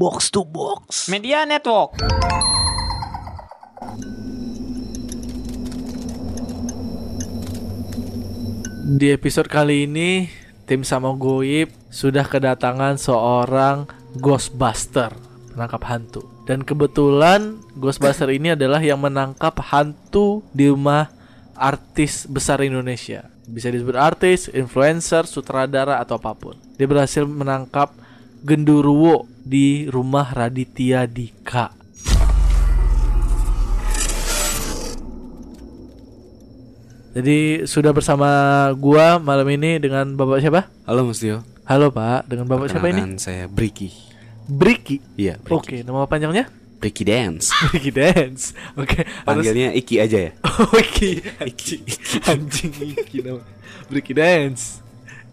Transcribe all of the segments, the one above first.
Box to Box. Media Network. Di episode kali ini tim sama Goib sudah kedatangan seorang Ghostbuster penangkap hantu. Dan kebetulan Ghostbuster ini adalah yang menangkap hantu di rumah artis besar Indonesia. Bisa disebut artis, influencer, sutradara atau apa pun. Dia berhasil menangkap genderuwo di rumah Raditya Dika. Jadi sudah bersama gua malam ini dengan Bapak siapa? Halo Mas Tio. Halo Pak, dengan Bapak siapa ini? Saya Briki. Briki. Iya, Briki. Oke, nama panjangnya? Briki Dance. Briki Dance. Oke, harus Panggilnya Iki aja ya. Oh, Iki. Anjing, anjing Iki nama. Briki Dance.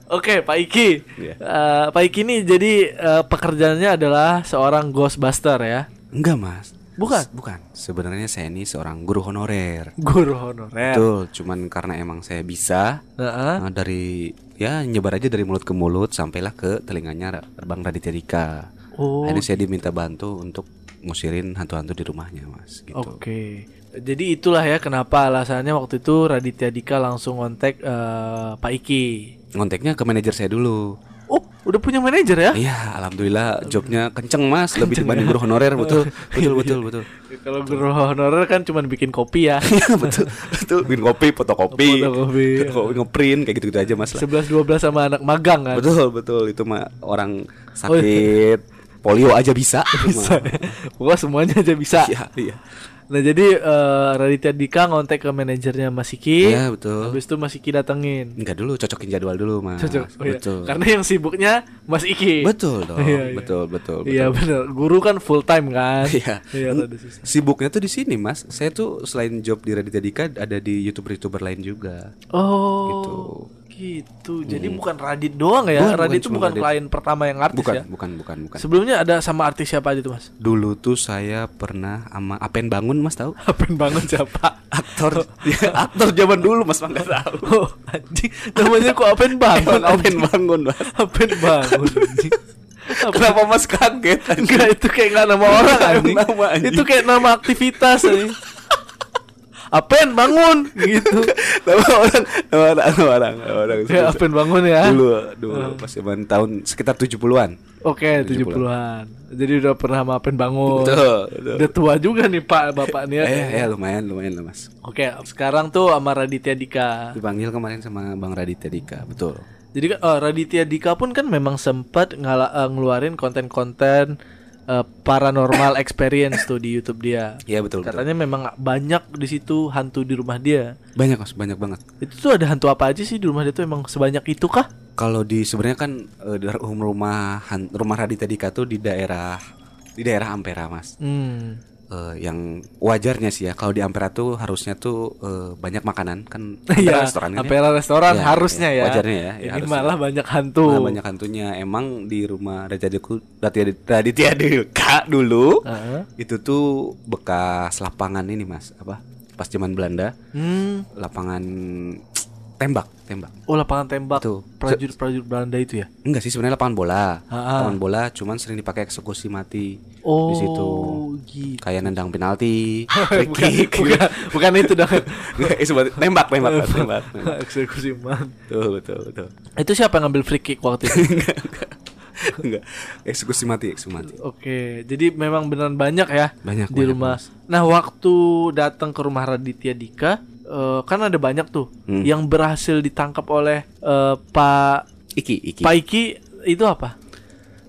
Oke, Pak Iki. Iya. Eh, Pak Iki ini jadi eh, pekerjaannya adalah seorang Ghostbuster ya. Enggak, Mas. Bukan? Bukan. Sebenarnya saya ini seorang guru honorer. Guru honorer. Betul, cuman karena emang saya bisa Heeh. nah, dari ya nyebar aja dari mulut ke mulut sampailah ke telinganya Bang Raditya Dika. Oh, Akhirnya saya diminta bantu untuk ngusirin hantu-hantu di rumahnya, Mas. Gitu. Oke. Jadi itulah ya kenapa alasannya waktu itu Raditya Dika langsung kontak eh, Pak Iki. Ngonteknya ke manajer saya dulu. Oh, udah punya manajer ya? Iya, alhamdulillah jobnya kenceng mas, lebih dibanding guru honorer betul, betul, betul, betul. Kalau guru honorer kan cuma bikin kopi ya. Iya betul, betul. Bikin kopi, fotokopi, Fotokopi. fotokopi, ngeprint kayak gitu-gitu aja mas. lah. 11 12 sama anak magang kan. Betul, betul. Itu mah orang sakit polio aja bisa. Bisa. Pokoknya semuanya aja bisa. Iya, iya. Nah, jadi eh, Raditya Dika ngontek ke manajernya Mas Iki. Iya betul. Habis itu Mas Iki datengin. Enggak dulu, cocokin jadwal dulu mas. Cocok. Oh, iya. Betul. Karena yang sibuknya Mas Iki. Betul dong. Iya, iya. Betul, betul, betul. Iya benar. Guru kan full time kan. Iya. Iya. Sibuknya tuh di sini, Mas. Saya tuh selain job di Raditya Dika ada di YouTuber-YouTuber lain juga. Oh. Gitu. Gitu. Jadi bukan Radit doang ya. Bukan, bukan Radit itu bukan Radit. klien pertama yang artis Bukan, ya. bukan, bukan, bukan. Sebelumnya ada sama artis siapa aja tuh, Mas? Dulu tuh saya pernah sama Apen Bangun, Mas tahu? Apen bangun siapa? Aktor, ya, aktor zaman dulu, Mas nggak tahu. Oh, anjing. Namanya kok Apen bangun? Apen Bangun, Mas. Apen bangun anjing. Kenapa Mas kaget? anjing? Enggak itu kayak nggak nama orang anjing. Nama, anjing. Itu kayak nama aktivitas anjing. Apen bangun gitu. nama orang, nama orang, nama orang, nama orang. Kayak Apen bangun ya. Dulu, dulu pas zaman tahun sekitar 70-an. Oke, 70-an. 70-an. Jadi udah pernah sama Apen bangun. Betul, betul. Udah tua juga nih Pak Bapak nih ya. Eh, ya lumayan, lumayan lah, Mas. Oke, sekarang tuh sama Raditya Dika. Dipanggil kemarin sama Bang Raditya Dika, betul. Jadi kan oh, Raditya Dika pun kan memang sempat ngala- eh, ngeluarin konten-konten eh, paranormal experience tuh di YouTube dia. Iya, betul, betul. Katanya memang banyak di situ hantu di rumah dia. Banyak, Mas, banyak banget. Itu tuh ada hantu apa aja sih di rumah dia tuh emang sebanyak itu kah? Kalau di sebenarnya kan di rumah rumah Raditya Dika tuh di daerah di daerah Ampera, Mas. Hmm. Eh, yang wajarnya sih ya kalau di Ampera tuh harusnya tuh eh, banyak makanan kan Iya, Ampera restoran kan ya? Ampera restoran Iya, harusnya iya, ya. wajarnya ya, ya Ini harusnya. malah banyak hantu. Nah, banyak hantunya emang di rumah Raditya Dika Raditya, Raditya Dika dulu Heeh. itu tuh bekas lapangan ini mas apa pas zaman Belanda Hmm. lapangan tembak tembak Oh lapangan tembak. Tuh. Prajurit-prajurit Belanda itu ya. enggak sih sebenarnya lapangan bola Ah. lapangan bola cuman sering dipakai eksekusi mati Oh, di situ gitu. kayak nendang penalti free kick bukan, bukan itu dong. Tembak tembak Mas, tembak, tembak. Eksekusi man. betul betul betul Itu siapa yang ngambil free kick waktu itu? enggak enggak enggak eksekusi mati eksekusi mati Oke, jadi memang beneran banyak ya Banyak, di banyak, rumah. Nah, waktu datang ke rumah Raditya Dika, eh, kan ada banyak tuh Hmm. yang berhasil ditangkap oleh eh, Pak iki iki Pak Iki itu apa?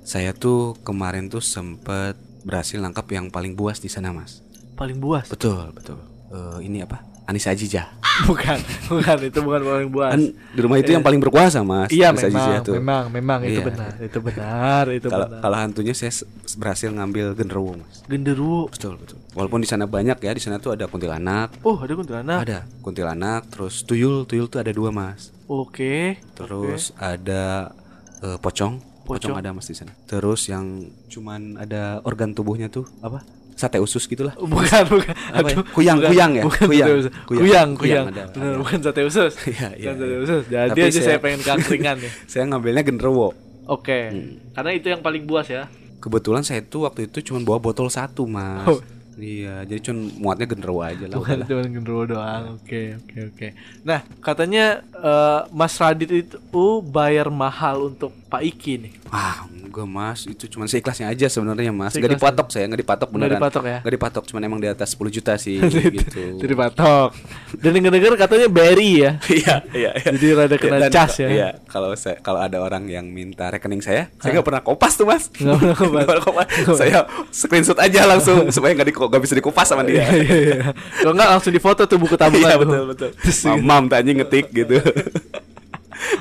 saya tuh kemarin tuh sempet berhasil nangkap yang paling buas di sana mas Paling buas. betul betul Eh, ini apa Anissa Ajijah bukan, bukan itu bukan paling buas. kan di rumah itu yang paling berkuasa mas iya, Anissa memang, Ajijah tuh. memang, memang itu Iya. benar, itu benar, itu kalau benar. kalau hantunya saya berhasil ngambil genderuwo mas Genderuwo. betul betul walaupun di sana banyak ya di sana tuh ada kuntilanak Oh, ada kuntilanak. ada kuntilanak terus tuyul tuyul tuh ada dua mas Oke. terus ada eh, pocong Pocong. pocong ada mas di sana terus yang cuman ada organ tubuhnya tuh apa sate usus gitulah Bukan, bukan. Apa ya? Aduh, Kuyang, bukan, kuyang ya? Bukan Kuyang. sate usus. Kuyang. Kuyang, Kuyang kuyang. ada, Bener, ada. bukan sate usus. Iya, iya, Bukan sate iya. usus. Jadi Tapi aja saya, saya- pengen keangkringan nih. saya ngambilnya genderuwo Oke. Hmm. Karena itu yang paling buas ya. kebetulan saya tuh waktu itu cuma bawa botol satu mas. Oh. Iya, jadi cuma muatnya genderuwo aja lah. Bukan cuma genderuwo doang. Oke, oke, oke. Nah, katanya eh, Mas Radit itu bayar mahal untuk Pak Iki nih. Wah, enggak mas, itu cuma seikhlasnya aja sebenarnya mas. Gak dipatok saya, nggak dipatok beneran. dipatok ya? Nggak dipatok, cuman emang di atas 10 juta sih gitu. Jadi patok. Dan denger-denger katanya BRI ya. Iya, iya, iya. Jadi rada kena Dan cas ya. Iya, kalau saya kalau ada orang yang minta rekening saya, saya nggak pernah kopas tuh mas. Nggak pernah kopas. Saya screenshot aja langsung supaya nggak di nggak bisa dikupas sama dia. Iya, iya, iya. Kalau enggak langsung difoto tuh buku tabungan Iya betul betul. Mamam tanya ngetik gitu.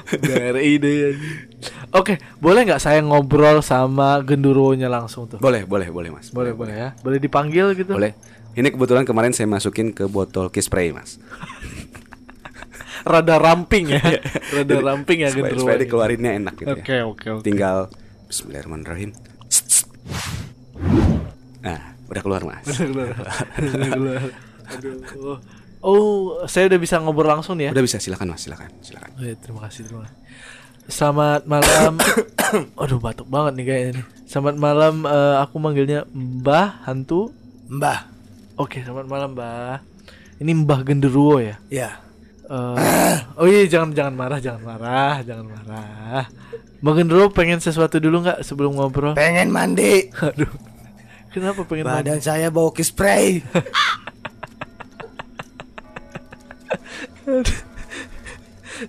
BRI deh. Oke, boleh nggak saya ngobrol sama genderuwonya langsung tuh? boleh, boleh, boleh mas. Boleh, boleh ya. Boleh dipanggil gitu? Boleh. Ini kebetulan kemarin saya masukin ke botol kiss spray mas. Rada ramping ya. Rada ramping ya genderuwo. supaya dikeluarinnya enak gitu ya. oke, oke. Tinggal Bismillahirrahmanirrahim. Nah, udah keluar mas. Udah keluar. Udah keluar. Aduh. Oh, saya udah bisa ngobrol langsung ya. Udah bisa silakan mas, silakan, silakan. Oh, ya, terima kasih, terima kasih. Selamat malam. Aduh, batuk banget nih kayaknya nih. Selamat malam, eh, aku manggilnya Mbah Hantu. Mbah. Oke, selamat malam, Mbah. Ini Mbah Genderuwo ya. Ya. Eh, oh iya, jangan jangan marah, jangan marah, jangan marah. Mbah Genderuwo pengen sesuatu dulu nggak sebelum ngobrol? Pengen mandi. Aduh. Kenapa pengen mandi? Badan saya bau kiss spray.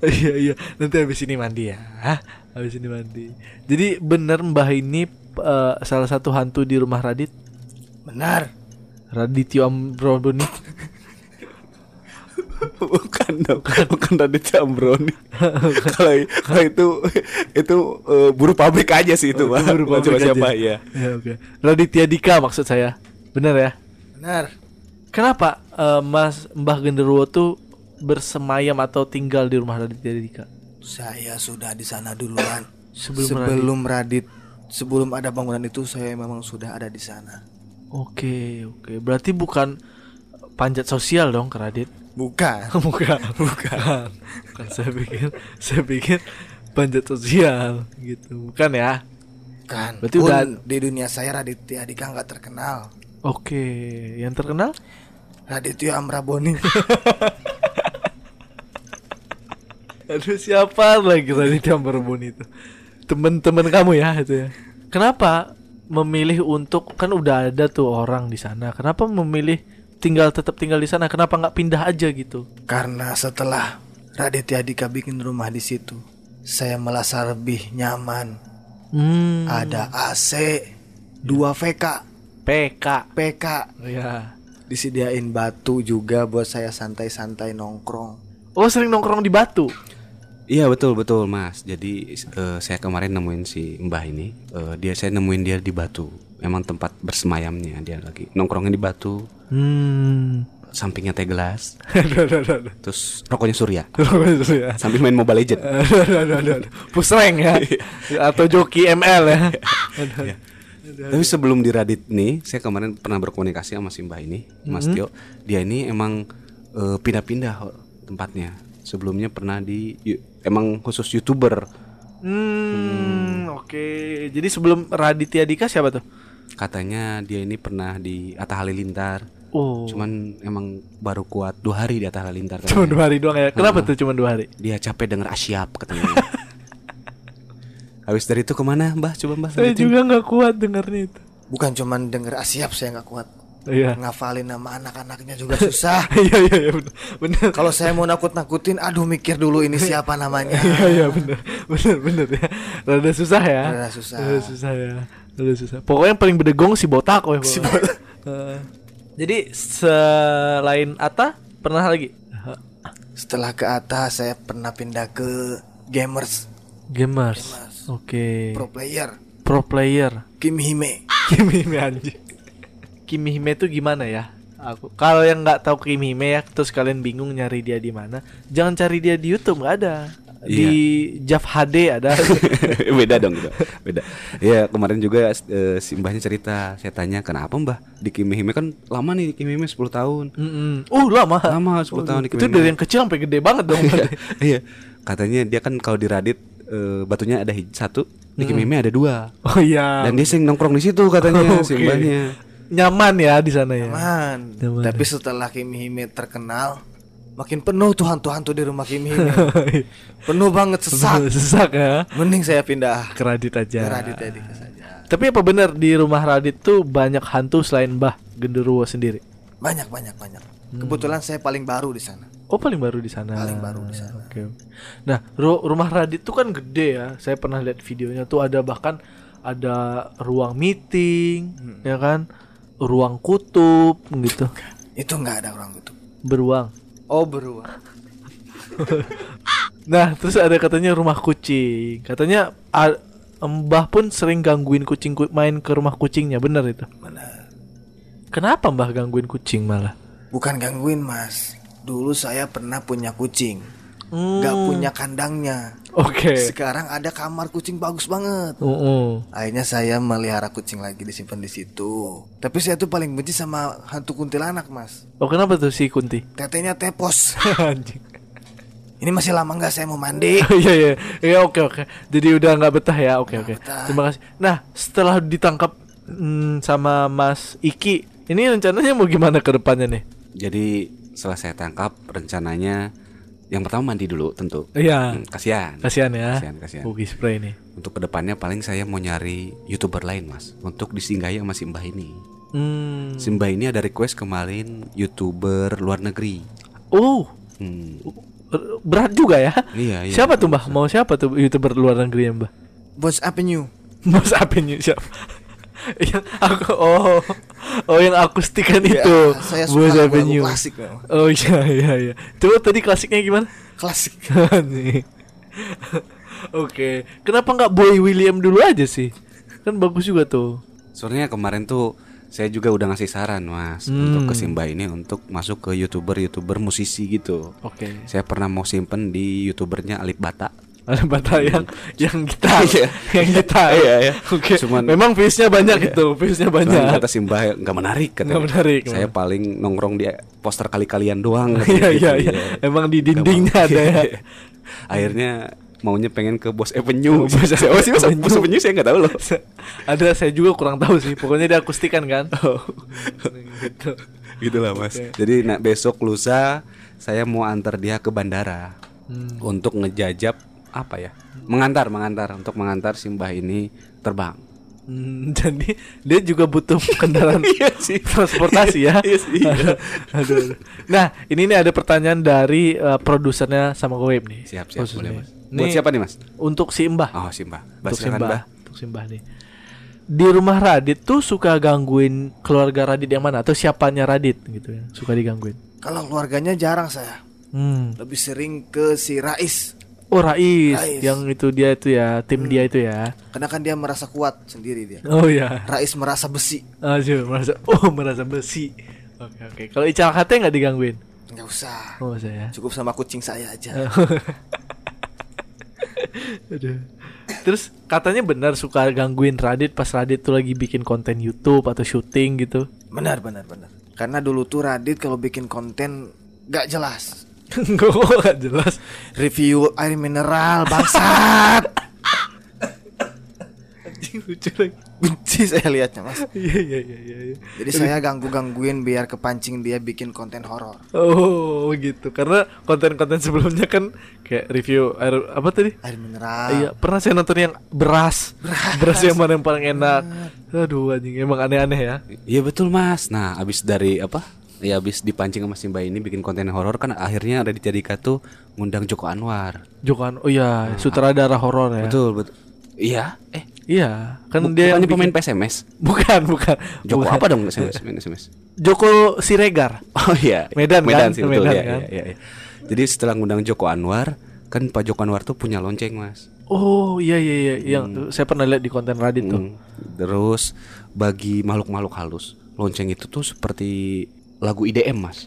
Iya iya. Nanti habis ini mandi ya. Habis ini mandi. Jadi bener mbah ini eh, salah satu hantu di rumah Radit? Benar. Radityo Ambroni bukan dong, bukan Raditya Ambroni. Kalau kalau itu itu eh, buruh pabrik aja sih itu. Baru Bukan pabrik siapa-siapa aja. ya. ya oke Raditya Dika maksud saya bener ya Benar. kenapa eh, Mas Mbah Genderuwo tuh bersemayam atau tinggal di rumah Raditya Dika Saya sudah di sana duluan. Sebelum sebelum Radit. sebelum ada bangunan itu saya memang sudah ada di sana. oke oke berarti bukan panjat sosial dong ke Radit Bukan. bukan. Bukan. Bukan. Saya pikir saya pikir panjat sosial gitu. Bukan ya? Kan. Berarti Pun udah- di dunia saya Raditya Dika nggak terkenal. oke yang terkenal? Raditya Amraboni. aduh siapa lagi tadi Amberbon itu? Temen-temen kamu ya itu ya? Kenapa memilih untuk kan udah ada tuh orang di sana. Kenapa memilih tinggal tetap tinggal di sana kenapa nggak pindah aja gitu Karena setelah Raditya Dika bikin rumah di situ, saya merasa lebih nyaman. hmm Ada AC, 2 VK, PK PK, ya disediain batu juga buat saya santai-santai nongkrong. oh sering nongkrong di batu Iya betul betul Mas. Jadi eh, saya kemarin nemuin si Mbah ini, eh, dia saya nemuin dia di Batu. Memang tempat bersemayamnya dia lagi nongkrongnya di Batu. hmm Sampingnya teh gelas, terus rokoknya Surya. Terus ya Sambil main Mobile Legend. Pusreng ya Atau joki ML ya. Iya. Tapi sebelum di Radit nih, saya kemarin pernah berkomunikasi sama si Mbah ini, Mas Tio. Dia ini emang eh, pindah-pindah tempatnya. Sebelumnya pernah di emang khusus youtuber. Hmm, oke. Jadi sebelum Raditya Dika siapa tuh? Katanya dia ini pernah di Atta Halilintar. Oh, Cuman emang baru kuat dua hari di Atta Halilintar. cuma dua hari doang ya. Kenapa tuh cuma dua hari? Dia capek denger asyap katanya. Habis dari itu ke mana Mbah? Coba Mbah Saya lanjutin. juga nggak kuat dengarnya itu. Bukan cuman denger Asyap saya nggak kuat. Iya. Ngafalin nama anak-anaknya juga susah. Iya iya iya benar. Benar. Kalau saya mau nakut-nakutin, aduh mikir dulu ini siapa namanya. Iya iya benar. Benar benar ya. Rada susah ya. Rada susah. Rada susah ya. Susah. Pokoknya yang paling bedegong si botak weh. Si botak. jadi selain Ata pernah lagi Setelah ke atas saya pernah pindah ke gamers gamers. Oke. pro player Pro player. Kim Hime. Kimi Hime anjing. Kimi Hime itu gimana ya? Aku kalau yang nggak tahu Kimi Hime ya, terus kalian bingung nyari dia di mana, jangan cari dia di YouTube nggak ada. Di Jav HD ada. beda dong gitu. Beda. Ya kemarin juga eh, si Mbahnya cerita, saya tanya kenapa Mbah di Kimihime kan lama nih di Kimihime 10 tahun. Mm-mm. Oh lama. Lama 10 tahun di Itu Kimi dari yang kecil sampai gede banget dong. Iya, iya. Katanya dia kan kalau di Radit eh, batunya ada hij- satu, di Kimime ada dua. Oh iya. Dan dia sering nongkrong di situ katanya si Oke. mbahnya. Nyaman ya di sana ya. Man. Nyaman. Tapi setelah Kimi Hime terkenal, makin penuh tuh hantu-hantu di rumah Kimi penuh banget sesak. Sesak ya. Mending saya pindah Ke Radit aja. ke Radit saja. Tapi apa benar di rumah Radit tuh banyak hantu selain Mbah Genderuwo sendiri? Banyak banyak banyak. Kebetulan saya paling baru di sana. Oh paling baru di sana. Paling baru di sana. Oke. oke. Nah ru- rumah Radit tuh kan gede ya. Saya pernah lihat videonya tuh ada bahkan ada ruang meeting, Hmm. ya kan, ruang kutub gitu, Itu nggak ada orang itu. beruang. Oh beruang. Nah terus ada katanya rumah kucing. Katanya Mbah pun sering gangguin kucing ku- main ke rumah kucingnya, bener itu? Benar. Kenapa Mbah gangguin kucing malah? Bukan gangguin mas. Dulu saya pernah punya kucing. Hmm. Nggak punya kandangnya. Oke. Sekarang ada kamar kucing bagus banget. Uh-uh. Akhirnya saya melihara kucing lagi disimpan di situ. Tapi saya tuh paling benci sama hantu kuntilanak mas. Oh kenapa tuh si Kunti? Tetenya tepos. Anjing. Ini masih lama nggak saya mau mandi? Iya iya iya oke oke. Jadi udah nggak betah ya oke oke. betah. Terima kasih. Nah setelah ditangkap mm, sama Mas Iki, ini rencananya mau gimana ke depannya nih? Jadi setelah saya tangkap rencananya yang pertama mandi dulu tentu. Iya. Hmm, kasihan. Kasihan ya. Kasihan, kasihan. Boogie spray nih. Untuk ke depannya paling saya mau nyari youtuber lain mas untuk disinggahi sama Simbah ini. Hmm. Simbah ini ada request kemarin youtuber luar negeri. Oh Hmm. ber- berat juga ya. Iya, iya. Siapa tuh Mbah? Mau siapa tuh youtuber luar negeri ya Mbah? Bos Avenue. Mas Avenue siapa? Yang aku oh oh yang akustikan Ya, itu. saya suka lagu-lagu Avenue. klasik memang. Oh iya iya iya. Coba tadi klasiknya gimana? Klasik. Nih. Oke, kenapa nggak Boy William dulu aja sih? Kan bagus juga tuh. Soalnya kemarin tuh saya juga udah ngasih saran mas Hmm. untuk ke Simbah ini untuk masuk ke youtuber youtuber musisi gitu. Oke. Saya pernah mau simpen di youtubernya Alip Bata. Ada bata yang yang gitar, Iya. yang gitar. Iya, iya. Oke. Cuman- memang viewsnya banyak itu, viewsnya Cuman banyak. kata Simbah nggak menarik katanya. Nggak menarik, Saya paling nongkrong di poster kali-kalian doang. Iya katanya iya gitu, iya. Emang di dindingnya ada ya. Akhirnya maunya pengen ke Bos Avenue. Bos Siapa sih Bos Avenue. Avenue saya nggak tahu loh. ada saya juga kurang tahu sih. Pokoknya dia akustikan kan. gitu. Gitulah Mas. Jadi nah, besok lusa saya mau antar dia ke bandara Hmm. untuk ngejajab apa ya? Mengantar, mengantar untuk mengantar Simbah ini terbang. Hmm, jadi dia juga butuh kendaraan Iya sih. transportasi ya. Iya sih, iya. aduh, aduh. Nah, ini nih ada pertanyaan dari eh, produsernya sama Goib nih. Siap, siap, boleh, nih. Mas. Buat Nih, siapa nih, Mas? Untuk si Mbah. Oh, Simbah. untuk Simbah. Mbah. Untuk Simbah nih. Di rumah Radit tuh suka gangguin keluarga Radit yang mana atau siapanya Radit gitu ya? Suka digangguin. Kalau keluarganya jarang saya. Hmm. Lebih sering ke si Rais. Oh Rais, Rais. yang itu dia itu ya, tim dia itu ya. Karena kan dia merasa kuat sendiri dia. Oh ya. Rais merasa besi. Aduh, merasa oh merasa besi. Oke oke. Kalau Ical Kate nggak digangguin? Nggak usah. Oh saya. Cukup sama kucing saya aja. Aduh. Terus katanya benar suka gangguin Radit pas Radit tuh lagi bikin konten YouTube atau syuting gitu. Benar benar benar. Karena dulu tuh Radit kalau bikin konten nggak jelas. Enggak nggak jelas. Review air mineral bangsat. Anjing lucu lagi. Benci saya lihatnya mas. Iya iya iya iya. iya. Jadi saya ganggu-gangguin biar kepancing dia bikin konten horor. Oh gitu. Karena konten-konten sebelumnya kan kayak review air apa tadi? Air mineral. Iya, pernah saya nonton yang beras. Beras, yang mana yang paling enak. Aduh anjing, emang aneh-aneh ya. Iya betul mas. Nah abis dari apa? Ya abis dipancing sama Simbah ini bikin konten horor kan akhirnya Raditya Dika tuh ngundang Joko Anwar. Jokan, oh iya, sutradara horor ya. Betul betul. Iya. Eh. Iya, kan bu- dia yang pemain PSMS. Bukan, bukan. Joko Bukan. apa dong SMS? main SMS? Joko Siregar. Oh iya. Medan kan? sih betul Medan ya, kan? iya, iya, iya. Jadi setelah ngundang Joko Anwar, kan Pak Joko Anwar tuh punya lonceng mas. Oh iya iya iya, yang saya pernah lihat di konten Radit tuh. Hmm. Terus bagi makhluk-makhluk halus, lonceng itu tuh seperti lagu IDM mas.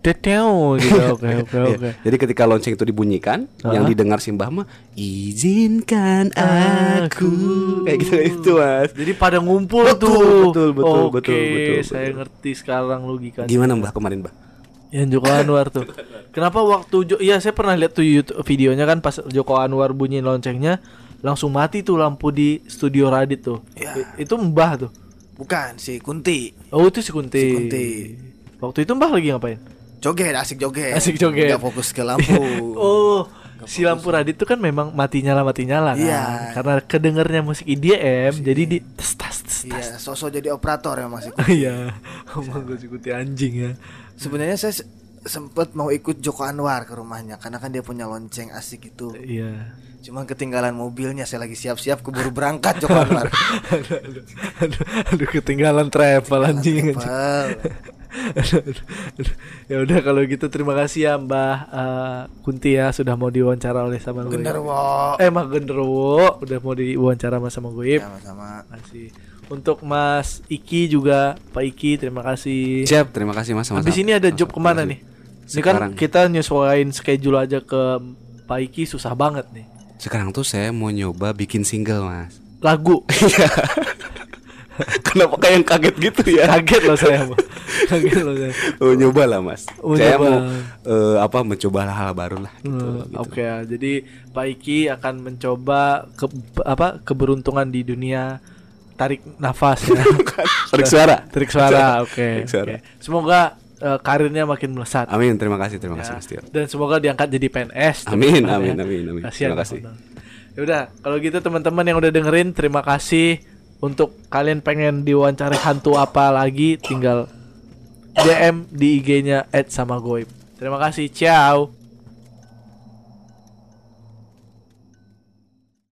Teteo gitu. Oke oke Iya. oke. Jadi ketika lonceng itu dibunyikan, yang Ah. didengar Simbah mah izinkan aku kayak gitu gitu mas. Jadi pada ngumpul Betul, tuh. betul, betul, Oke, betul, betul, saya betul. ngerti sekarang logikanya. Gimana mbah kemarin mbah? Yang Joko Anwar tuh. Kenapa waktu Jo Iya, saya pernah lihat tuh YouTube videonya kan pas Joko Anwar bunyi loncengnya, langsung mati tuh lampu di studio Radit tuh. Ya. Itu Mbah tuh. Bukan si Kunti. Oh itu si Kunti. Si Kunti. Waktu itu Mbah lagi ngapain? Joget, asik joget. Asik joget. Nggak fokus ke lampu. Oh, si lampu Radit tuh kan memang mati nyala mati nyala kan. Iya. Karena kedengernya musik IDM jadi di tes tes tas. Iya, sosok jadi operator ya masih. Iya, ngomong gue si Kunti anjing ya. Sebenarnya saya se- sempet mau ikut Joko Anwar ke rumahnya karena kan dia punya lonceng asik itu. Iya. Cuman ketinggalan mobilnya, saya lagi siap-siap keburu berangkat Joko Anwar. aduh, aduh, aduh, aduh, ketinggalan travel anjing. anjing. Travel. Ya udah kalau gitu terima kasih ya Mbah eh, Kunti ya sudah mau diwawancara oleh sama gue. Genderwo. Eh Mbah Genderuwo udah mau diwawancara sama sama gue. Sama-sama. Kasih. Untuk Mas Iki juga Pak Iki terima kasih. Siap, terima kasih Mas. sama-sama. Habis ini ada job ke mana nih? Ini kan Sekarang. kita nyesuaiin schedule aja ke Pak Iki susah banget nih. Sekarang tuh saya mau nyoba bikin single, Mas. Lagu. Kenapa kayak yang kaget gitu ya? Kaget loh saya. Kaget loh saya. Oh, nyoba lah, Mas. Oh, saya nyoba. mau eh, apa mencoba hal baru lah gitu. Hmm, gitu. Oke, ya. jadi Pak Iki akan mencoba ke, apa keberuntungan di dunia tarik nafas ya. Tarik suara. tarik suara, oke. Suara. oke. Semoga eh, karirnya makin melesat. Amin, terima kasih, terima kasih Ya. Mas Tio. Dan semoga diangkat jadi PNS. Amin, amin, ya. amin, amin. Kasihan Terima kasih. Ya udah, kalau gitu teman-teman yang udah dengerin terima kasih untuk kalian pengen diwawancari hantu apa lagi tinggal DM di IG-nya @samagoib. Terima kasih, ciao.